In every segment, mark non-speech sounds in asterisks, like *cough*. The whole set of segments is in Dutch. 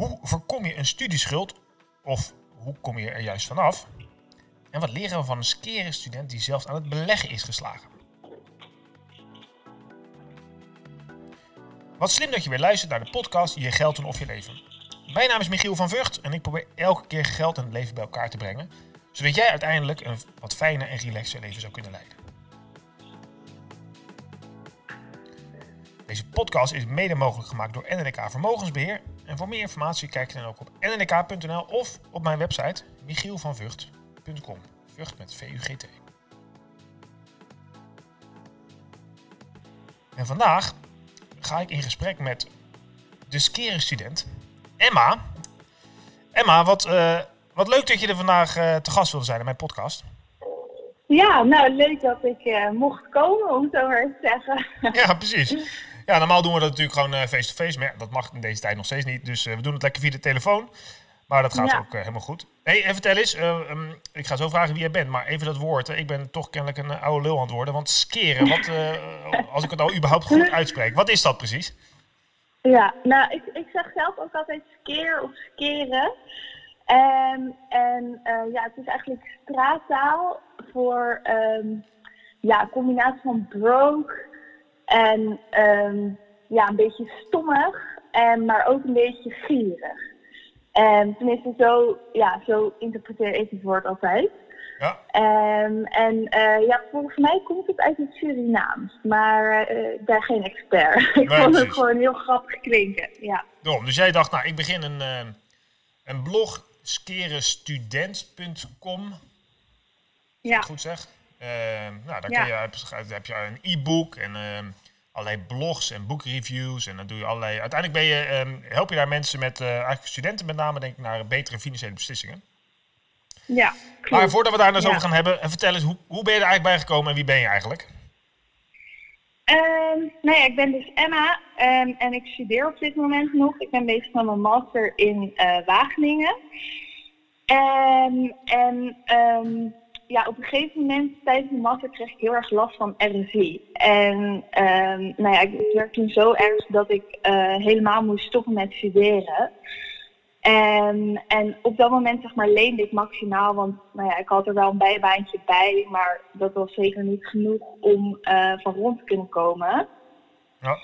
Hoe voorkom je een studieschuld? Of hoe kom je er juist vanaf? En wat leren we van een skere student die zelfs aan het beleggen is geslagen? Wat slim dat je weer luistert naar de podcast Je Geld doen of Je Leven. Mijn naam is Michiel van Vught en ik probeer elke keer geld en leven bij elkaar te brengen, zodat jij uiteindelijk een wat fijner en relaxer leven zou kunnen leiden. Deze podcast is mede mogelijk gemaakt door NNK Vermogensbeheer. En voor meer informatie kijk je dan ook op nnk.nl of op mijn website michielvanvught.com. Vught met V-U-G-T. En vandaag ga ik in gesprek met de skere student Emma. Emma, wat, uh, wat leuk dat je er vandaag uh, te gast wilde zijn in mijn podcast. Ja, nou leuk dat ik uh, mocht komen, om zo maar te zeggen. Ja, precies. Ja, normaal doen we dat natuurlijk gewoon face-to-face, -face, maar ja, dat mag in deze tijd nog steeds niet. Dus we doen het lekker via de telefoon. Maar dat gaat ook helemaal goed. hey, en vertel eens, um, ik ga zo vragen wie jij bent, maar even dat woord. ik ben toch kennelijk een oude lul aan het worden. Want skeren, wat, als ik het al überhaupt goed *laughs* uitspreek, wat is dat precies? Ja, nou, ik, ik zeg zelf ook altijd skeer of skeren. En, en uh, ja, het is eigenlijk straattaal voor um, ja, een combinatie van broke en um, ja, een beetje stommig, en, maar ook een beetje gierig. En tenminste, zo, ja, zo interpreteer ik het woord altijd. Ja. Um, en uh, ja, volgens mij komt het uit het Surinaams, maar uh, ik ben geen expert. *laughs* ik vond het gewoon heel grappig klinken. Ja. Daarom, dus jij dacht, nou, ik begin een, uh, een blog, skerestudent.com. Ja. goed zeg. Nou, dan ja. je, heb je een e-book en allerlei blogs en boekreviews. En dan doe je allerlei. Uiteindelijk ben je, um, help je daar mensen met, eigenlijk studenten met name, denk ik, naar betere financiële beslissingen. Ja, Maar voordat we daar naar zo gaan hebben, vertel eens, hoe, hoe ben je er eigenlijk bij gekomen en wie ben je eigenlijk? Um, nou ja, ik ben dus Emma um, en ik studeer op dit moment nog. Ik ben bezig met mijn master in uh, Wageningen. En ja, op een gegeven moment tijdens mijn master kreeg ik heel erg last van RSI. En nou ja, het werd toen zo erg dat ik uh, helemaal moest stoppen met studeren. En, en op dat moment zeg maar leende ik maximaal, want nou ja, ik had er wel een bijbaantje bij, maar dat was zeker niet genoeg om uh, van rond te kunnen komen. Ja.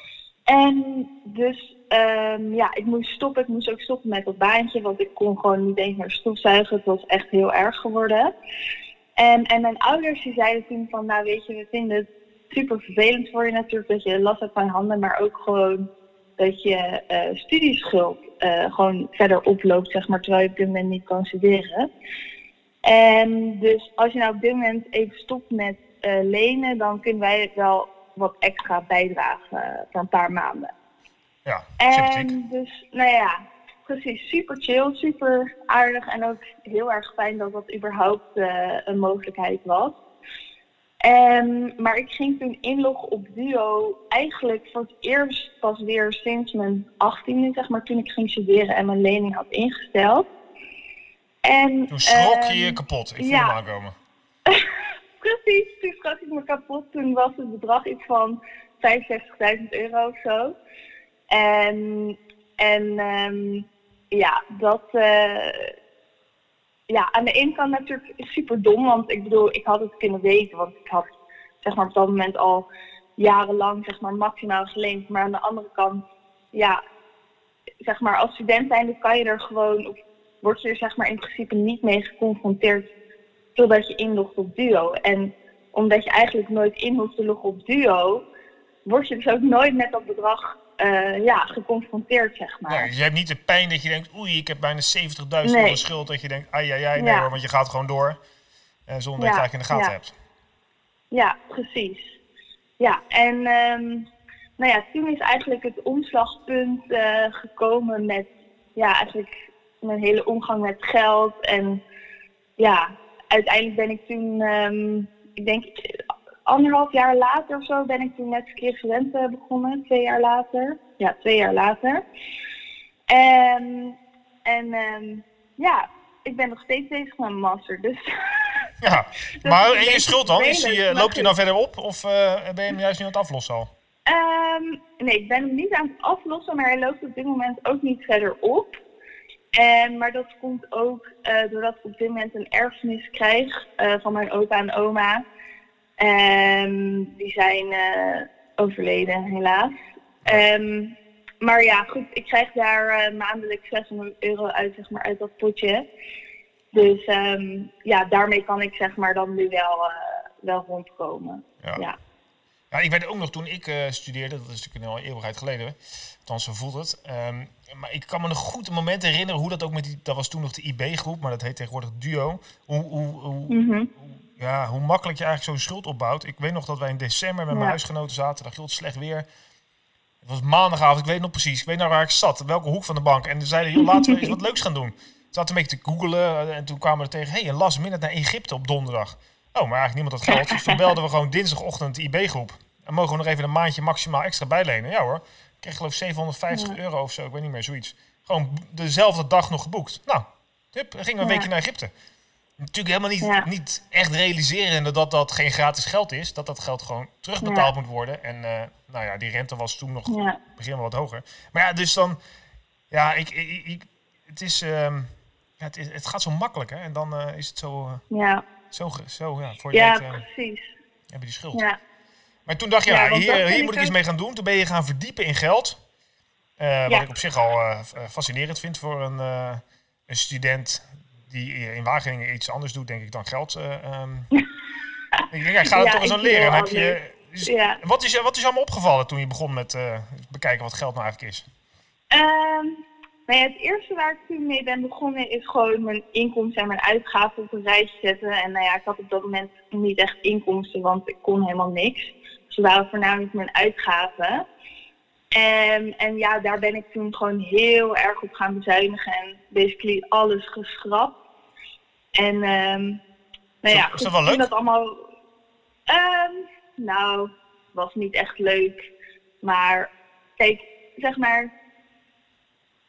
En dus um, ja, ik moest stoppen. Ik moest ook stoppen met dat baantje, want ik kon gewoon niet eens meer stofzuigen. Het was echt heel erg geworden. En, en mijn ouders die zeiden toen van, nou weet je, we vinden het super vervelend voor je natuurlijk dat je last hebt van handen, maar ook gewoon dat je uh, studieschuld uh, gewoon verder oploopt, zeg maar, terwijl je op dit moment niet kan studeren. En dus als je nou op dit moment even stopt met uh, lenen, dan kunnen wij wel wat extra bijdragen voor een paar maanden. Ja, En dus, nou ja, precies, super chill, super aardig en ook heel erg fijn dat dat überhaupt uh, een mogelijkheid was. Um, maar ik ging toen inloggen op Duo eigenlijk voor het eerst pas weer sinds mijn 18e, zeg maar, toen ik ging studeren en mijn lening had ingesteld. En, toen schrok je je kapot, ik voel ja. hem aankomen. *laughs* Precies, toen schrok ik me kapot. Toen was het bedrag iets van 65.000 euro of zo. En, en um, ja, dat... Uh, ja, aan de ene kant natuurlijk super dom, want ik bedoel, ik had het kunnen weten, want ik had zeg maar op dat moment al jarenlang zeg maar maximaal geleend. Maar aan de andere kant, ja, zeg maar als student kan je er gewoon, of word je er zeg maar in principe niet mee geconfronteerd totdat je inlogt op Duo. En omdat je eigenlijk nooit in hoeft te loggen op Duo, word je dus ook nooit met dat bedrag uh, ja, geconfronteerd, zeg maar. Nee, je hebt niet de pijn dat je denkt, oei, ik heb bijna 70.000 euro schuld. Dat je denkt, ai, ai, ai, nee hoor, want je gaat gewoon door. Uh, zonder dat je eigenlijk in de gaten hebt. Ja, precies. Ja, en um, nou ja, toen is eigenlijk het omslagpunt uh, gekomen met, ja, eigenlijk mijn hele omgang met geld. En ja, uiteindelijk ben ik toen, um, ik denk anderhalf jaar later of zo ben ik toen net studenten begonnen. Twee jaar later. Ja, twee jaar later. En, en um, ja, ik ben nog steeds bezig met mijn master. Dus *laughs* ja, *laughs* dus maar en je schuld dan? Is die, loopt hij nou verder op of uh, ben je hem juist nu aan het aflossen al? Um, nee, ik ben hem niet aan het aflossen, maar hij loopt op dit moment ook niet verder op. En, maar dat komt ook uh, doordat ik op dit moment een erfenis krijg uh, van mijn opa en oma. En die zijn uh, overleden, helaas. Um, maar ja, goed, ik krijg daar maandelijks 600 euro uit, zeg maar, uit dat potje. Dus um, ja, daarmee kan ik zeg maar dan nu wel, wel rondkomen. Ja. ja. Ja, ik weet ook nog toen ik uh, studeerde, dat is natuurlijk een eeuwigheid geleden, althans zo voelt het. Um, maar ik kan me nog goed een moment herinneren hoe dat ook met die, dat was toen nog de IB-groep, maar dat heet tegenwoordig Duo. Hoe, hoe, hoe, mm -hmm. Ja, hoe makkelijk je eigenlijk zo'n schuld opbouwt. Ik weet nog dat wij in december met mijn ja. huisgenoten zaten, dat hield slecht weer. Het was maandagavond, ik weet nog precies, ik weet nog waar ik zat, welke hoek van de bank. En ze zeiden, joh, laten we *laughs* eens wat leuks gaan doen. Ze zaten een beetje te googelen en toen kwamen we er tegen, hé, hey, een last minute naar Egypte op donderdag. Oh, maar eigenlijk niemand had *laughs* geld. Dus toen belden we gewoon dinsdagochtend de IB-groep. En mogen we nog even een maandje maximaal extra bijlenen? Ja hoor. Ik kreeg geloof 750 euro of zo, ik weet niet meer, zoiets. Gewoon dezelfde dag nog geboekt. Nou, hup, dan gingen we een weekje naar Egypte. Natuurlijk helemaal niet, niet echt realiseren dat dat geen gratis geld is. Dat dat geld gewoon terugbetaald moet worden. En uh, nou ja, die rente was toen nog begin wel wat hoger. Maar ja, dus dan... Ja, ik, ik, het is... Um, ja, het, is, het gaat zo makkelijk, hè. En dan uh, is het zo... Uh, ja. Zo, zo, ja, voor je ja, weet, precies. heb je die schuld. Ja. Maar toen dacht je, ja, hier, hier moet ik iets mee gaan doen. Toen ben je gaan verdiepen in geld. Uh, wat ik op zich al fascinerend vind voor een, een, student die in Wageningen iets anders doet, denk ik, dan geld. Um. *laughs* ik denk, ja, ik ga het toch eens aan leren. Heb je, dus, ja. wat, is, wat is allemaal opgevallen toen je begon met bekijken wat geld nou eigenlijk is? Um, nou het eerste waar ik toen mee ben begonnen is gewoon mijn inkomsten en mijn uitgaven op een rijtje zetten. En nou ja, ik had op dat moment niet echt inkomsten, want ik kon helemaal niks. Ze waren voornamelijk mijn uitgaven. En, en ja, daar ben ik toen gewoon heel erg op gaan bezuinigen en basically alles geschrapt. En um, nou ja, is dat wel leuk? Dat allemaal, um, nou, was niet echt leuk. Maar kijk, zeg maar,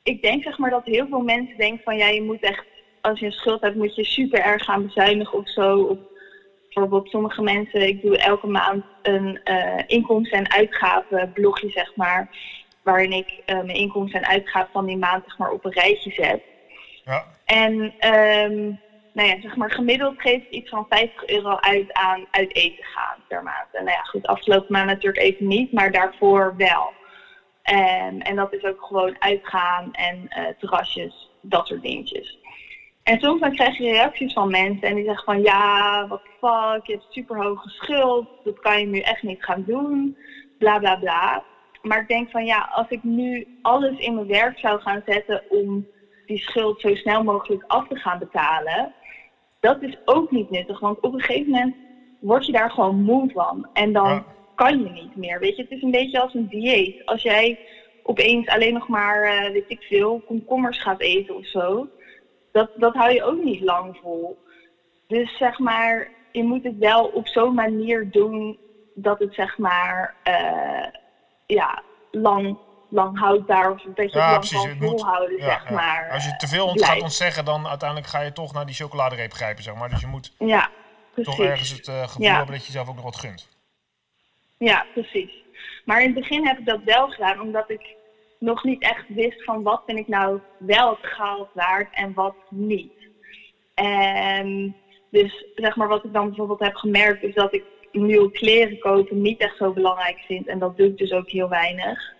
ik denk zeg maar dat heel veel mensen denken van ja, je moet echt, als je een schuld hebt, moet je super erg gaan bezuinigen of zo. Of bijvoorbeeld sommige mensen, ik doe elke maand een uh, inkomsten- en uitgavenblogje, zeg maar. Waarin ik uh, mijn inkomsten en uitgaven van die maand zeg maar, op een rijtje zet. Ja. En um, nou ja, zeg maar, gemiddeld geef ik iets van 50 euro uit aan uit eten gaan per maand. En nou ja, goed, afgelopen maand natuurlijk even niet, maar daarvoor wel. En dat is ook gewoon uitgaan en uh, terrasjes, dat soort dingetjes. En soms krijg je reacties van mensen en die zeggen van ja, wat fuck, je hebt super hoge schuld, dat kan je nu echt niet gaan doen, bla bla bla. Maar ik denk van ja, als ik nu alles in mijn werk zou gaan zetten om die schuld zo snel mogelijk af te gaan betalen, dat is ook niet nuttig. Want op een gegeven moment word je daar gewoon moe van. En dan kan je niet meer. Weet je, het is een beetje als een dieet. Als jij opeens alleen nog maar, uh, weet ik veel, komkommers gaat eten of zo dat, dat hou je ook niet lang vol. Dus zeg maar, je moet het wel op zo'n manier doen dat het zeg maar, uh, ja, lang, lang houdbaar of dat je ja, het lang kan volhouden, zeg maar. Als je te veel ont gaat ontzeggen, dan uiteindelijk ga je toch naar die chocoladereep grijpen, zeg maar. Dus je moet ja, toch ergens het uh, gevoel hebben dat je zelf ook nog wat gunt. Ja, precies. Maar in het begin heb ik dat wel gedaan, omdat ik nog niet echt wist van wat vind ik nou wel het waard en wat niet. En dus zeg maar wat ik dan bijvoorbeeld heb gemerkt is dat ik nieuwe kleren kopen niet echt zo belangrijk vind. En dat doe ik dus ook heel weinig.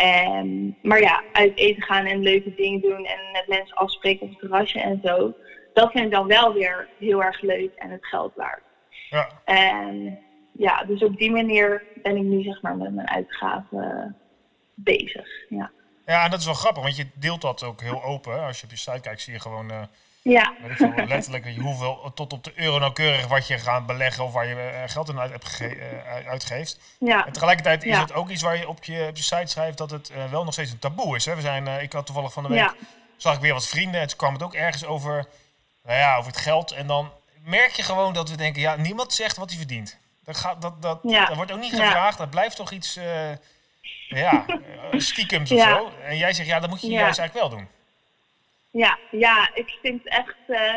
En, maar ja, uit eten gaan en leuke dingen doen en met mensen afspreken op het terrasje en zo. Dat vind ik dan wel weer heel erg leuk en het geld waard. Ja. En ja, dus op die manier ben ik nu zeg maar met mijn uitgaven bezig. Ja. ja, en dat is wel grappig, want je deelt dat ook heel open. Als je op je site kijkt, zie je gewoon uh, ja. letterlijk hoeveel tot op de euro nauwkeurig wat je gaat beleggen of waar je uh, geld in uit hebt uh, uitgeeft. Ja. En tegelijkertijd is het ook iets waar je op je, op je site schrijft dat het wel nog steeds een taboe is. Hè? We zijn, ik had toevallig van de week, ja. zag ik weer wat vrienden en toen kwam het ook ergens over, nou ja, over het geld. En dan merk je gewoon dat we denken, ja, niemand zegt wat hij verdient. Dat, gaat, dat, dat, dat wordt ook niet gevraagd, dat blijft toch iets ja, eh, stiekem of zo. En jij zegt, ja, dat moet je juist eigenlijk wel doen. Ja, ja, ik vind echt... Uh,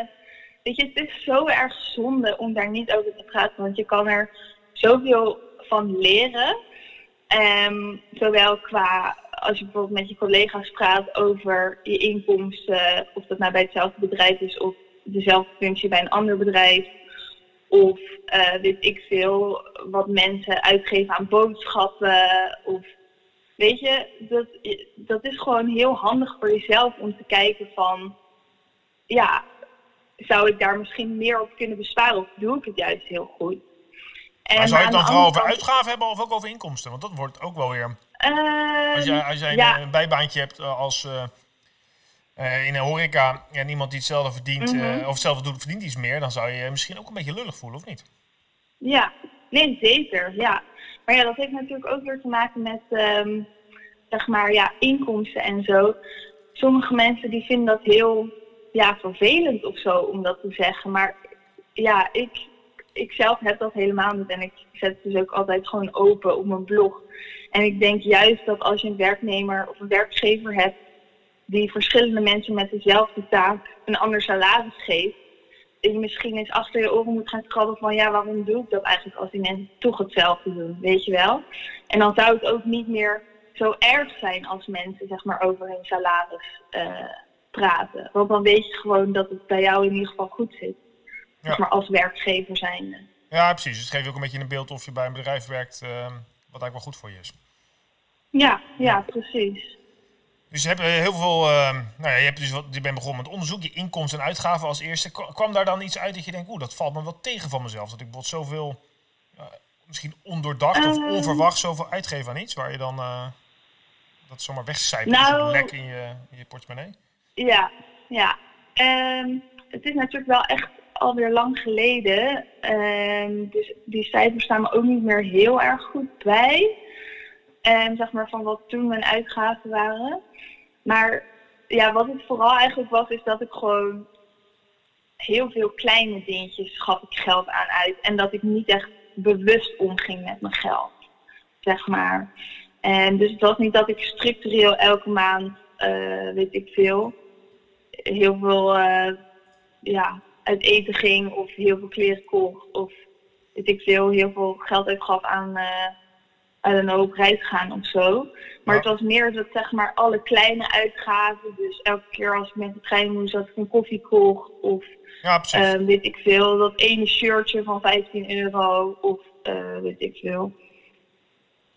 weet je, het is zo erg zonde om daar niet over te praten. Want je kan er zoveel van leren. Um, zowel qua als je bijvoorbeeld met je collega's praat over je inkomsten, of dat nou bij hetzelfde bedrijf is of dezelfde functie bij een ander bedrijf, of uh, weet ik veel, wat mensen uitgeven aan boodschappen, of weet je, dat, dat is gewoon heel handig voor jezelf om te kijken van, ja, zou ik daar misschien meer op kunnen besparen of doe ik het juist heel goed? En maar zou je het dan vooral over uitgaven hebben of ook over inkomsten? Want dat wordt ook wel weer... Uh, als jij, als jij een bijbaantje hebt eh, als... Uh, uh, in een horeca en iemand die hetzelfde verdient, mm of hetzelfde doet, verdient iets meer, dan zou je je misschien ook een beetje lullig voelen, of niet? Ja, nee, zeker. Ja. Maar ja, dat heeft natuurlijk ook weer te maken met, um, zeg maar, ja, inkomsten en zo. Sommige mensen die vinden dat heel ja, vervelend of zo om dat te zeggen. Maar ja, ik, ik zelf heb dat helemaal niet. En ik zet het dus ook altijd gewoon open op mijn blog. En ik denk juist dat als je een werknemer of een werkgever hebt die verschillende mensen met dezelfde taak een ander salaris geeft, je misschien eens achter je oren moet gaan krabben van ja, waarom doe ik dat eigenlijk als die mensen toch hetzelfde doen, weet je wel? En dan zou het ook niet meer zo erg zijn als mensen zeg maar over hun salaris uh, praten. Want dan weet je gewoon dat het bij jou in ieder geval goed zit. Ja. maar als werkgever zijnde. Ja, precies. Het geeft ook een beetje een beeld of je bij een bedrijf werkt uh, wat eigenlijk wel goed voor je is. Ja, ja, precies. Dus je hebt eh, heel veel, uh, nou ja, je, hebt dus wat, je bent begonnen met onderzoek, je inkomsten en uitgaven als eerste. Kwam daar dan iets uit dat je denkt, oeh, dat valt me wel tegen van mezelf. Dat ik bijvoorbeeld zoveel, uh, misschien ondoordacht of ehm. onverwacht zoveel uitgeef aan iets, waar je dan uh, dat zomaar wegcijpert nou, een lek in je, in je portemonnee? Ja, ja. Um, het is natuurlijk wel echt alweer lang geleden. Um, dus die cijfers staan me ook niet meer heel erg goed bij. Um, zeg maar van wat toen mijn uitgaven waren. Maar ja, wat het vooral eigenlijk was, is dat ik gewoon heel veel kleine dingetjes gaf ik geld aan uit. En dat ik niet echt bewust omging met mijn geld. Zeg maar. En dus het was niet dat ik structureel elke maand, uh, weet ik veel, heel veel uh, ja, uit eten ging of heel veel kleren kocht of weet ik veel, heel veel geld uitgaf aan, uh, aan een hoop reis gaan of zo. Maar het was meer dat zeg maar alle kleine uitgaven, dus elke keer als ik met de trein moest, dat ik een koffie kocht of ja, uh, weet ik veel, dat ene shirtje van 15 euro of uh, weet ik veel.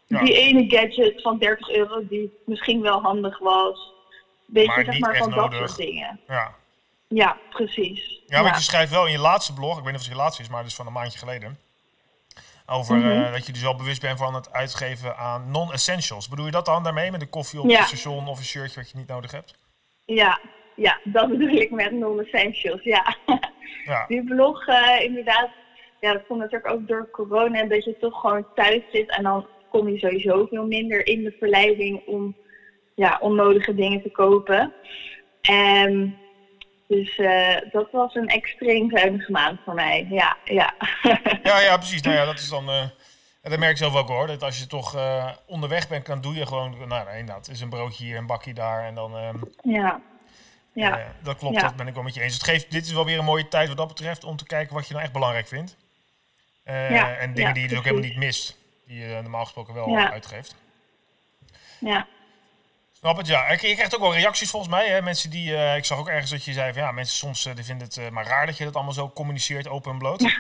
Ja. Die ene gadget van 30 euro die misschien wel handig was. Weet je, zeg maar van dat soort dingen. Ja. Ja, precies. Ja, want je schrijft wel in je laatste blog, ik weet niet of het je laatste is, maar dus van een maandje geleden. Over mhm. eh, dat je dus wel bewust bent van het uitgeven aan non-essentials. Bedoel je dat dan daarmee met een koffie op het station of een shirtje wat je niet nodig hebt? Ja, ja dat bedoel ik met non-essentials, ja. ja. *laughs* Die blog, uh, inderdaad, ja, dat komt natuurlijk ook door corona. Dat je toch gewoon thuis zit en dan kom je sowieso veel minder in de verleiding om ja, onnodige dingen te kopen. En dus uh, dat was een extreem zuinige maand voor mij. Ja, ja. *laughs* ja, ja, precies. Nou ja, dat is dan. Uh, dat merk ik zelf ook hoor. Dat als je toch uh, onderweg bent, dan doe je gewoon. Nou, nee, inderdaad. is een broodje hier, een bakje daar. En dan. Um, ja. Ja. dat klopt, dat ben ik wel met je eens. Het geeft, dit is wel weer een mooie tijd wat dat betreft om te kijken wat je nou echt belangrijk vindt. ja. En dingen die je dus ook helemaal niet mist. Die je normaal gesproken wel uitgeeft. Ja. Snap het, ja. Je krijgt ook wel reacties volgens mij. Hè? Mensen die, uh, ik zag ook ergens dat je zei van ja, mensen soms uh, die vinden het uh, maar raar dat je dat allemaal zo communiceert, open en bloot.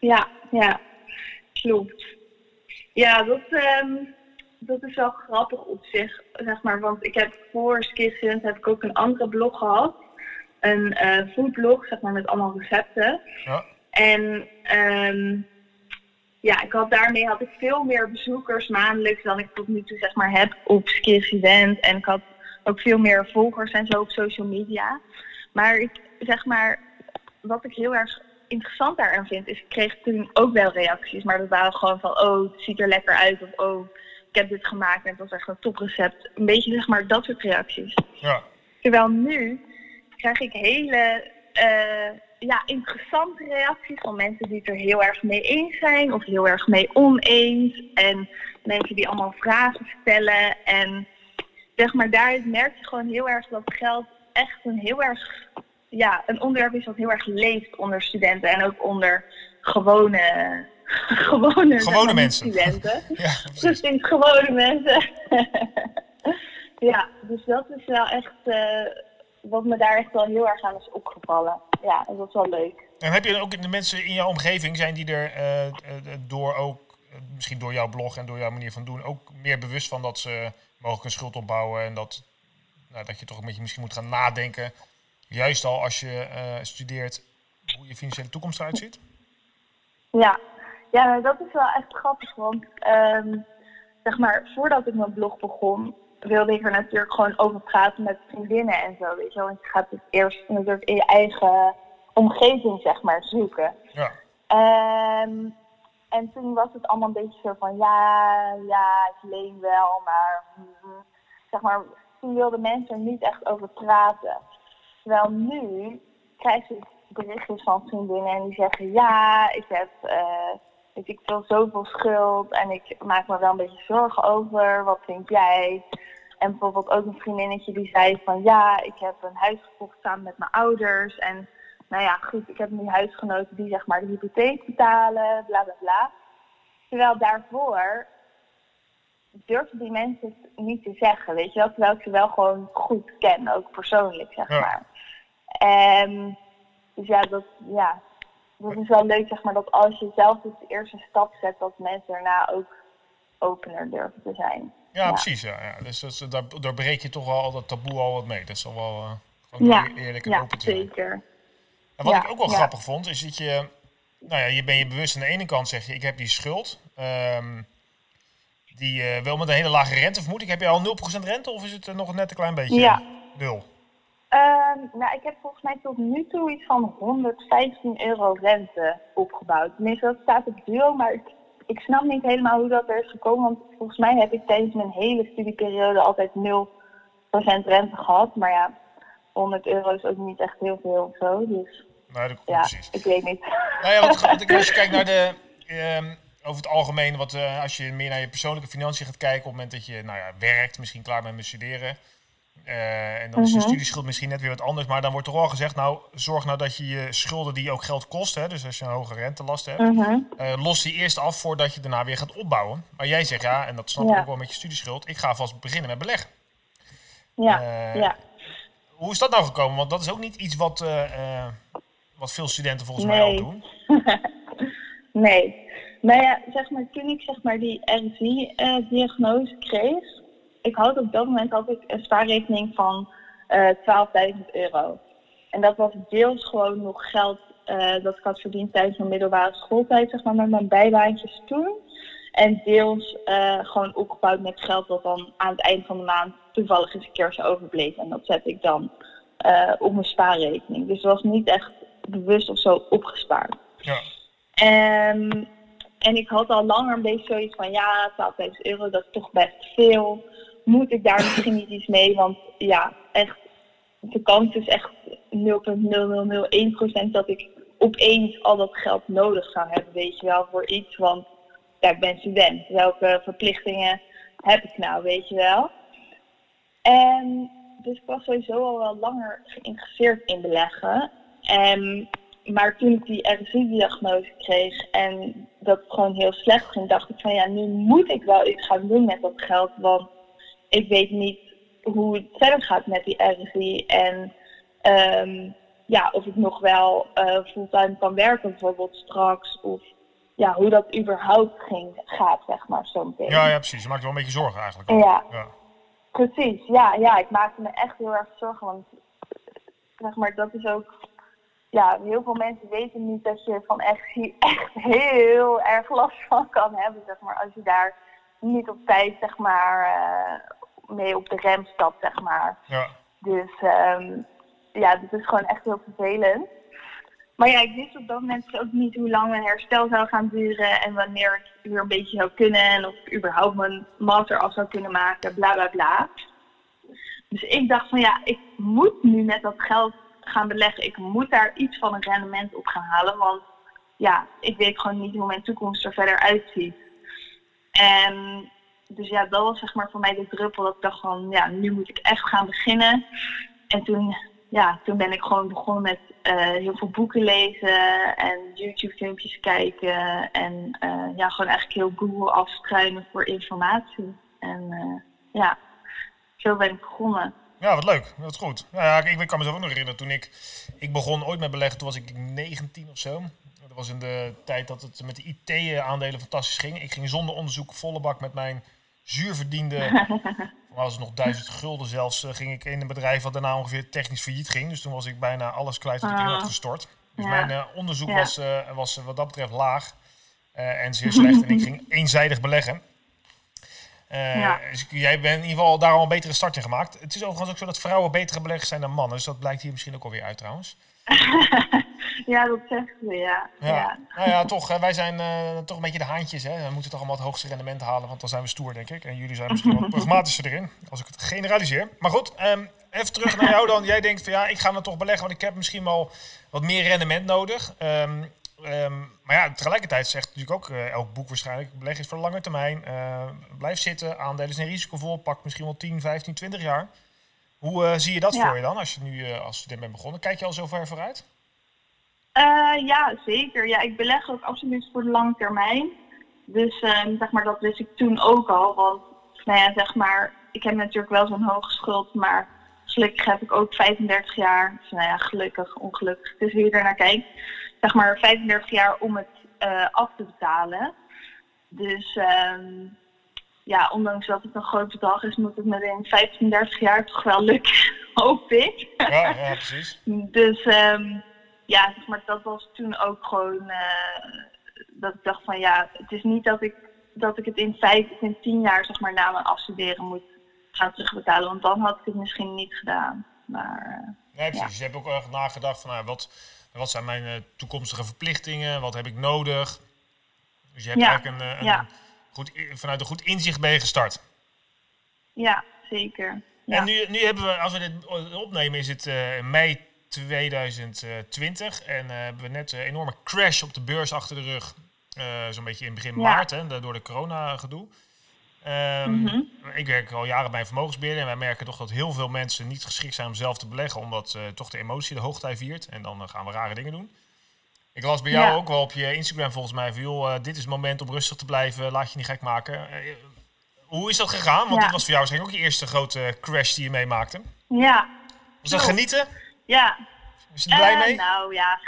Ja, ja, klopt. Ja, dat, um, dat is wel grappig op zich, zeg maar. Want ik heb voor Skissend heb ik ook een andere blog gehad. Een foodblog, zeg maar, met allemaal recepten. Ja. En um, ja, ik had, daarmee had ik veel meer bezoekers maandelijks dan ik tot nu toe zeg maar heb op Skillsevent. En ik had ook veel meer volgers en zo op social media. Maar ik zeg maar, wat ik heel erg interessant daaraan vind, is ik kreeg toen ook wel reacties. Maar dat waren gewoon van, oh, het ziet er lekker uit. Of, oh, ik heb dit gemaakt en het was echt een toprecept. Een beetje zeg maar dat soort reacties. Ja. Terwijl nu krijg ik hele uh, ja, interessante reacties van mensen die het er heel erg mee eens zijn of heel erg mee oneens. En mensen die allemaal vragen stellen. En zeg maar, daar merk je gewoon heel erg dat geld echt een heel erg, ja, een onderwerp is wat heel erg leeft onder studenten en ook onder gewone, *laughs* gewone, *laughs* gewone mensen. Studenten. ja, precies. gewone mensen. ja, dus dat is wel echt uh, wat me daar echt wel heel erg aan is opgevallen. Ja, en dat is wel leuk. En heb je ook de mensen in jouw omgeving, zijn die er uh, door ook, misschien door jouw blog en door jouw manier van doen, ook meer bewust van dat ze mogelijk een schuld opbouwen en dat, nou, dat je toch een beetje misschien moet gaan nadenken, juist al als je studeert, hoe je financiële toekomst eruit ziet? Ja, ja dat is wel echt grappig, want um, zeg maar, voordat ik mijn blog begon, wilde ik er natuurlijk gewoon over praten met vriendinnen en zo, weet je wel. Want je gaat het eerst natuurlijk in je eigen omgeving, zeg maar, zoeken. Ja. Um, en toen was het allemaal een beetje zo van, ja, ja, ik leen wel, maar, mm, zeg maar, toen wilden mensen er niet echt over praten. Terwijl nu krijg ik berichtjes van vriendinnen en die zeggen, ja, ik heb... Uh, weet ik veel, zoveel schuld en ik maak me wel een beetje zorgen over. Wat vind jij? En bijvoorbeeld ook een vriendinnetje die zei van ja, ik heb een huis gekocht samen met mijn ouders. En nou ja, goed, ik heb nu huisgenoten die zeg maar de hypotheek betalen, bla bla bla. Terwijl daarvoor durfden die mensen het niet te zeggen, weet je wel. Terwijl ik ze wel gewoon goed ken, ook persoonlijk, zeg maar. En dus ja, dat, ja, dat is wel leuk, zeg maar, dat als je zelf dus de eerste stap zet, dat mensen daarna ook opener durven te zijn. Ja, precies. Ja, ja. Dus, dus daar, daar breek je toch wel al dat taboe al wat mee. Dat is al wel uh, gewoon ja. eerlijk en ja, open te zijn. zeker. En wat ik ook wel grappig vond, is dat je... Nou ja, je ben je bewust aan de ene kant zeg je, ik heb die schuld. Um, die uh, wel met een hele lage rente vermoed ik. Heb je al 0% rente of is het nog net een klein beetje? Ja. Nul. Um, nou, ik heb volgens mij tot nu toe iets van 115 euro rente opgebouwd. Tenminste, dat staat op duo, maar ik, ik snap niet helemaal hoe dat er is gekomen. Want volgens mij heb ik tijdens mijn hele studieperiode altijd 0% rente gehad. Maar ja, 100 euro is ook niet echt heel veel of zo. Dus nee, dat ja, precies. ik weet niet. Nou ja, wat, *laughs* wat, als je kijkt naar de... Um, over het algemeen, wat, uh, als je meer naar je persoonlijke financiën gaat kijken, op het moment dat je nou ja, werkt, misschien klaar bent met studeren, uh, en dan is je mhm. studieschuld misschien net weer wat anders. Maar dan wordt toch wel gezegd, nou, zorg nou dat je je schulden die ook geld kosten, hè, dus als je een hoge rentelast hebt, uh los die eerst af voordat je daarna weer gaat opbouwen. Maar jij zegt ja, en dat snap ik ook wel met je studieschuld, ik ga vast beginnen met beleggen. Ja, uh, ja. Hoe is dat nou gekomen? Want dat is ook niet iets wat, wat veel studenten volgens mij al doen. *laughs* nee. Nou ja, zeg maar, toen ik zeg maar die RSI-diagnose kreeg, ik had op dat moment had ik een spaarrekening van uh, eh, 12.000 euro. En dat was deels gewoon nog geld uh, dat ik had verdiend tijdens mijn middelbare schooltijd, zeg maar, met mijn bijbaantjes toen. En deels uh, gewoon opgebouwd met geld dat dan aan het eind van de maand toevallig eens een keer zo overbleef. En dat zet ik dan op mijn spaarrekening. Dus het was niet echt bewust of zo opgespaard. Ja. En, en ik had al langer een beetje zoiets van, ja, 12.000 euro, dat is toch best veel moet ik daar misschien niet iets mee. Want ja, echt, de kans is echt 0,0001% dat ik opeens al dat geld nodig zou hebben, weet je wel, voor iets. Want ja, ik ben student. Welke verplichtingen heb ik nou, weet je wel? En dus ik was sowieso al wel langer geïnteresseerd in beleggen. En, maar toen ik die RSI-diagnose kreeg en dat gewoon heel slecht ging, dacht ik van ja, nu moet ik wel iets gaan doen met dat geld. Want ik weet niet hoe het verder gaat met die RSI. En um, ja, of ik nog wel uh, fulltime kan werken bijvoorbeeld straks. Of ja, hoe dat überhaupt ging, gaat, zeg maar, zo meteen. Ja, ja, precies. Je maakt wel een beetje zorgen eigenlijk. Ja. ja. precies. Ja, ja, ik maakte me echt heel erg zorgen. Want zeg maar, dat is ook... Ja, heel veel mensen weten niet dat je van RSI echt heel erg last van kan hebben, zeg maar. Als je daar niet op tijd, zeg maar, uh, mee op de rem stapt, zeg maar. Ja. Dus um, ja, dat is gewoon echt heel vervelend. Maar ja, ik wist op dat moment ook niet hoe lang mijn herstel zou gaan duren en wanneer ik weer een beetje zou kunnen en of ik überhaupt mijn master af zou kunnen maken, bla bla bla. Dus ik dacht van ja, ik moet nu met dat geld gaan beleggen. Ik moet daar iets van een rendement op gaan halen, want ja, ik weet gewoon niet hoe mijn toekomst er verder uitziet. En dus ja, dat was zeg maar voor mij de druppel dat ik dacht van, ja, nu moet ik echt gaan beginnen. En toen, ja, toen ben ik gewoon begonnen met uh, heel veel boeken lezen en YouTube-filmpjes kijken. En uh, ja, gewoon eigenlijk heel Google afstruinen voor informatie. En uh, ja, zo ben ik begonnen. Ja, wat leuk. Dat is goed. Nou ja, ik, ik kan me zo ook nog herinneren toen ik, ik begon ooit met beleggen, toen was ik 19 of zo. Dat was in de tijd dat het met de IT-aandelen fantastisch ging. Ik ging zonder onderzoek volle bak met mijn zuurverdiende, was *laughs* het nog duizend gulden zelfs, eh, ging ik in een bedrijf wat daarna ongeveer technisch failliet ging. Dus toen was ik bijna alles kwijt wat ik in had Ah. gestort. Dus Ja. mijn eh, onderzoek Ja. was, eh, was wat dat betreft laag en zeer slecht. en ik ging *laughs* eenzijdig beleggen. Ja. dus jij bent in ieder geval daar al een betere start in gemaakt. Het is overigens ook zo dat vrouwen betere beleggers zijn dan mannen. Dus dat blijkt hier misschien ook alweer uit trouwens. *laughs* ja, dat zegt ze, ja. Ja. ja. Nou ja, toch, hè, wij zijn eh, toch een beetje de haantjes. Hè. We moeten toch allemaal het hoogste rendement halen, want dan zijn we stoer, denk ik. En jullie zijn misschien wat *laughs* pragmatischer erin, als ik het generaliseer. Maar goed, ehm, even terug naar jou dan. Jij denkt van ja, ik ga dan toch beleggen, want ik heb misschien wel wat meer rendement nodig. Ehm, ehm, maar ja, tegelijkertijd zegt natuurlijk ook eh, elk boek waarschijnlijk, beleg is voor lange termijn. Eh, blijf zitten, aandelen zijn risicovol, pak misschien wel 10, 15, 20 jaar. Hoe eh, zie je dat Ja. voor je dan, als je nu als student bent begonnen? Kijk je al zo ver vooruit? Eh, ja, zeker. Ja, ik beleg ook absoluut voor de lange termijn. Dus ehm, zeg maar, dat wist ik toen ook al. Want nou ja, zeg maar, ik heb natuurlijk wel zo'n hoge schuld, maar gelukkig heb ik ook 35 jaar. Dus nou ja, gelukkig, ongelukkig. Is hoe je er naar kijkt. Zeg maar 35 jaar om het eh, af te betalen. Dus ehm, ja, ondanks dat het een groot bedrag is, moet het me in 35 jaar toch wel lukken, *laughs* hoop ik. Ja, ja precies. Dus ehm, ja, zeg maar, dat was toen ook gewoon eh, dat ik dacht van ja, het is niet dat ik, dat ik het in vijf of in tien jaar zeg maar na mijn afstuderen moet gaan terugbetalen. Want dan had ik het misschien niet gedaan. Maar eh, Nee, precies. Je hebt ook echt nagedacht van nou, wat, wat zijn mijn eh, toekomstige verplichtingen? Wat heb ik nodig? Dus je hebt Ja, eigenlijk een, een ja. goed, vanuit een goed inzicht ben je gestart. ja, zeker. Ja. En nu, nu hebben we, als we dit opnemen, is het mei 2020. En eh, hebben we net een enorme crash op de beurs achter de rug. Eh, Zo'n beetje in begin Ja. maart, hè, door de corona-gedoe. Ehm, Mhm. Ik werk al jaren bij een vermogensbeheerder en wij merken toch dat heel veel mensen niet geschikt zijn om zelf te beleggen, omdat eh, toch de emotie de hoogtij viert en dan eh, gaan we rare dingen doen. Ik las bij jou Ja. ook wel op je Instagram volgens mij van, joh, eh, dit is het moment om rustig te blijven, laat je niet gek maken. Eh, hoe is dat gegaan? Want Ja. dit was voor jou waarschijnlijk ook je eerste grote crash die je meemaakte. ja, Was dat genieten? Ja. Is je er blij Eh, mee? nou ja,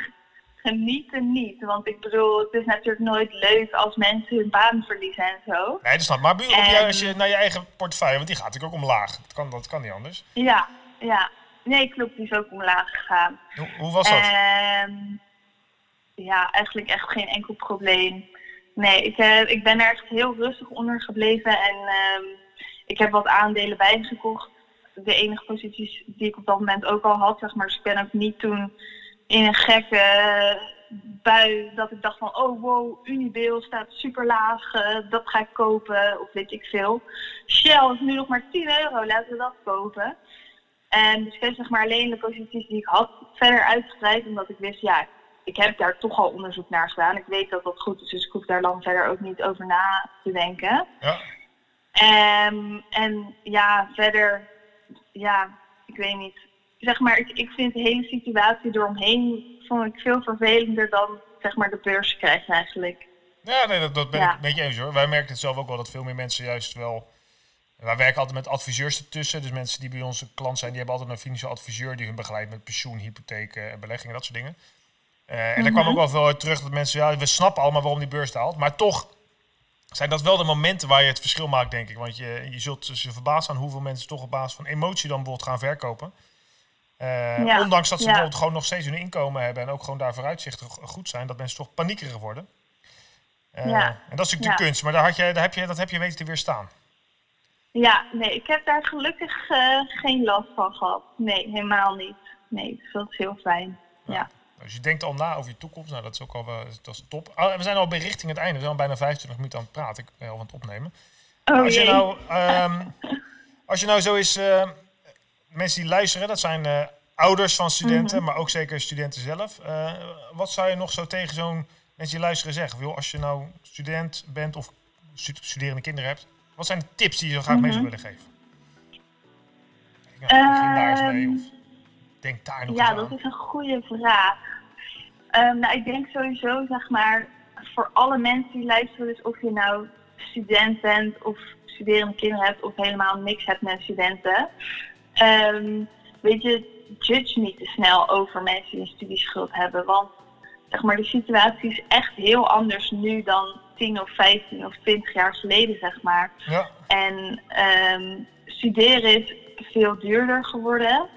genieten niet. Want ik bedoel, het is natuurlijk nooit leuk als mensen hun baan verliezen en zo. Nee, dat snap. Maar op En- jou, als je naar je eigen portefeuille, want die gaat natuurlijk ook omlaag. Dat kan, dat kan niet anders. Ja, ja. Nee, klopt, die is ook omlaag gegaan. Hoe, hoe was dat? Ehm, ja, eigenlijk echt geen enkel probleem. Nee, ik, eh, ik ben er echt heel rustig onder gebleven en ehm, ik heb wat aandelen bijgekocht. De enige posities die ik op dat moment ook al had, zeg maar. Dus ik ben ook niet toen in een gekke bui dat ik dacht van, oh wow, Unibail staat super laag, eh, dat ga ik kopen of weet ik veel. Shell is nu nog maar 10 euro, laten we dat kopen. En dus ik heb zeg maar alleen de posities die ik had verder uitgebreid, omdat ik wist, ja, ik heb daar toch al onderzoek naar gedaan. Ik weet dat dat goed is, dus ik hoef daar dan verder ook niet over na te denken. Ja. Ehm, en ja, verder, ja, ik weet niet. Zeg maar, ik, ik vind de hele situatie eromheen vond ik veel vervelender dan zeg maar de beurs krijgen eigenlijk. Ja, nee, dat, dat ben Ja. ik met je eens hoor. Wij merken het zelf ook wel dat veel meer mensen juist wel. Wij werken altijd met adviseurs ertussen. Dus mensen die bij ons een klant zijn, die hebben altijd een financieel adviseur die hun begeleidt met pensioen, hypotheken en beleggingen, dat soort dingen. Eh, en daar kwam Mhm. ook wel veel uit terug dat mensen, ja, we snappen allemaal waarom die beurs daalt. Maar toch zijn dat wel de momenten waar je het verschil maakt, denk ik. Want je, je zult dus je verbaasd zijn hoeveel mensen toch op basis van emotie dan bijvoorbeeld gaan verkopen. Eh, Ja, Ondanks dat ze ja. bijvoorbeeld gewoon nog steeds hun inkomen hebben en ook gewoon daar vooruitzichten go- goed zijn, dat mensen toch paniekerig worden. Eh, Ja. En dat is natuurlijk de kunst, maar daar had je, daar heb je, dat heb je weten te weerstaan. Ja, nee, ik heb daar gelukkig eh, geen last van gehad. Nee, helemaal niet. Nee, dus dat is heel fijn. Ja. Dus je denkt al na over je toekomst, nou dat is ook al wel, dat is top. Ah, we zijn al bij richting het einde, we zijn al bijna 25 minuten aan het praten. Ik ben al aan het opnemen. Oh als, je jee. nou, ehm, als je nou zo is, eh, mensen die luisteren, dat zijn eh, ouders van studenten, Mhm. maar ook zeker studenten zelf. Eh, wat zou je nog zo tegen zo'n mensen die luisteren zeggen? Wil, als je nou student bent of stu- studerende kinderen hebt, wat zijn de tips die je zo graag mee zou Mhm. willen geven? Ja, begin daar eens mee Ehm, of denk daar nog Ja, dat is een goede vraag. Ehm, nou, ik denk sowieso, zeg maar, voor alle mensen die luisteren, dus of je nou student bent of studerende kinderen hebt of helemaal niks hebt met studenten. Ehm, weet je, judge niet te snel over mensen die een studieschuld hebben. Want zeg maar, de situatie is echt heel anders nu dan 10 of 15 of 20 jaar geleden, zeg maar. Ja. En ehm, studeren is veel duurder geworden.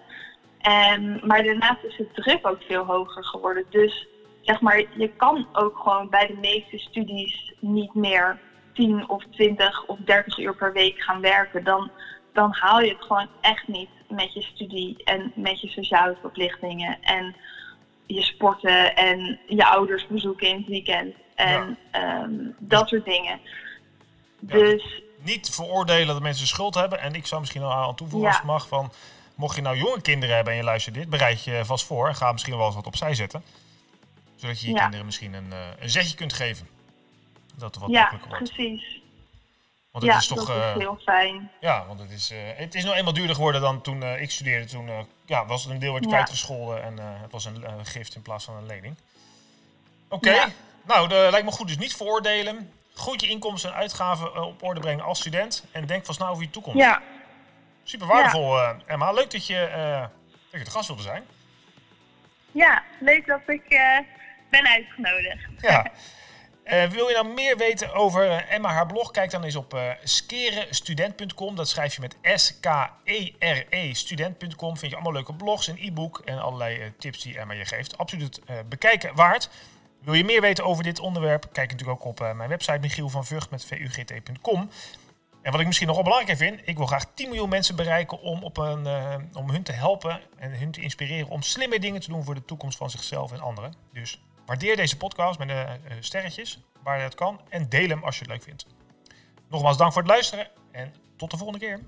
Um, maar daarnaast is de druk ook veel hoger geworden. Dus zeg maar, je kan ook gewoon bij de meeste studies niet meer 10 of 20 of 30 uur per week gaan werken. Dan, dan haal je het gewoon echt niet met je studie en met je sociale verplichtingen. En je sporten en je ouders bezoeken in het weekend. En ehm, dat soort dingen. Dus. Niet veroordelen dat mensen schuld hebben. En ik zou misschien al aan toevoegen als het mag van. Mocht je nou jonge kinderen hebben en je luistert dit, bereid je vast voor en ga misschien wel eens wat opzij zetten. Zodat je je kinderen misschien een, uh, een zetje kunt geven. Dat het wat ja, makkelijker wordt. precies. Want het ja, is toch, dat is uh, heel fijn. Ja, want het is, uh, het is nou eenmaal duurder geworden dan toen ik studeerde. Toen ja, was het een deel werd kwijtgescholden en het was een gift in plaats van een lening. Oké, okay. nou, dat lijkt me goed. Dus niet veroordelen. Goed je inkomsten en uitgaven op orde brengen als student. En denk vast nou over je toekomst. Ja. Super waardevol, Emma. Leuk dat je, dat je de gast wilde zijn. Ja, leuk dat ik ben uitgenodigd. Ja. Uh, *laughs* wil je nou meer weten over Emma, haar blog? Kijk dan eens op uh, skerestudent.com. Dat schrijf je met S-K-E-R-E student.com. Vind je allemaal leuke blogs, een e-book en allerlei tips die Emma je geeft. Absoluut bekijken waard. Wil je meer weten over dit onderwerp? Kijk natuurlijk ook op mijn website Michiel van Vught met vugt.com. En wat ik misschien nog wel belangrijk vind, ik wil graag 10 miljoen mensen bereiken om, op een, om hun te helpen en hun te inspireren om slimme dingen te doen voor de toekomst van zichzelf en anderen. Dus Waardeer deze podcast met de uh, sterretjes, waar het kan. En deel hem als je het leuk vindt. Nogmaals dank voor het luisteren en tot de volgende keer.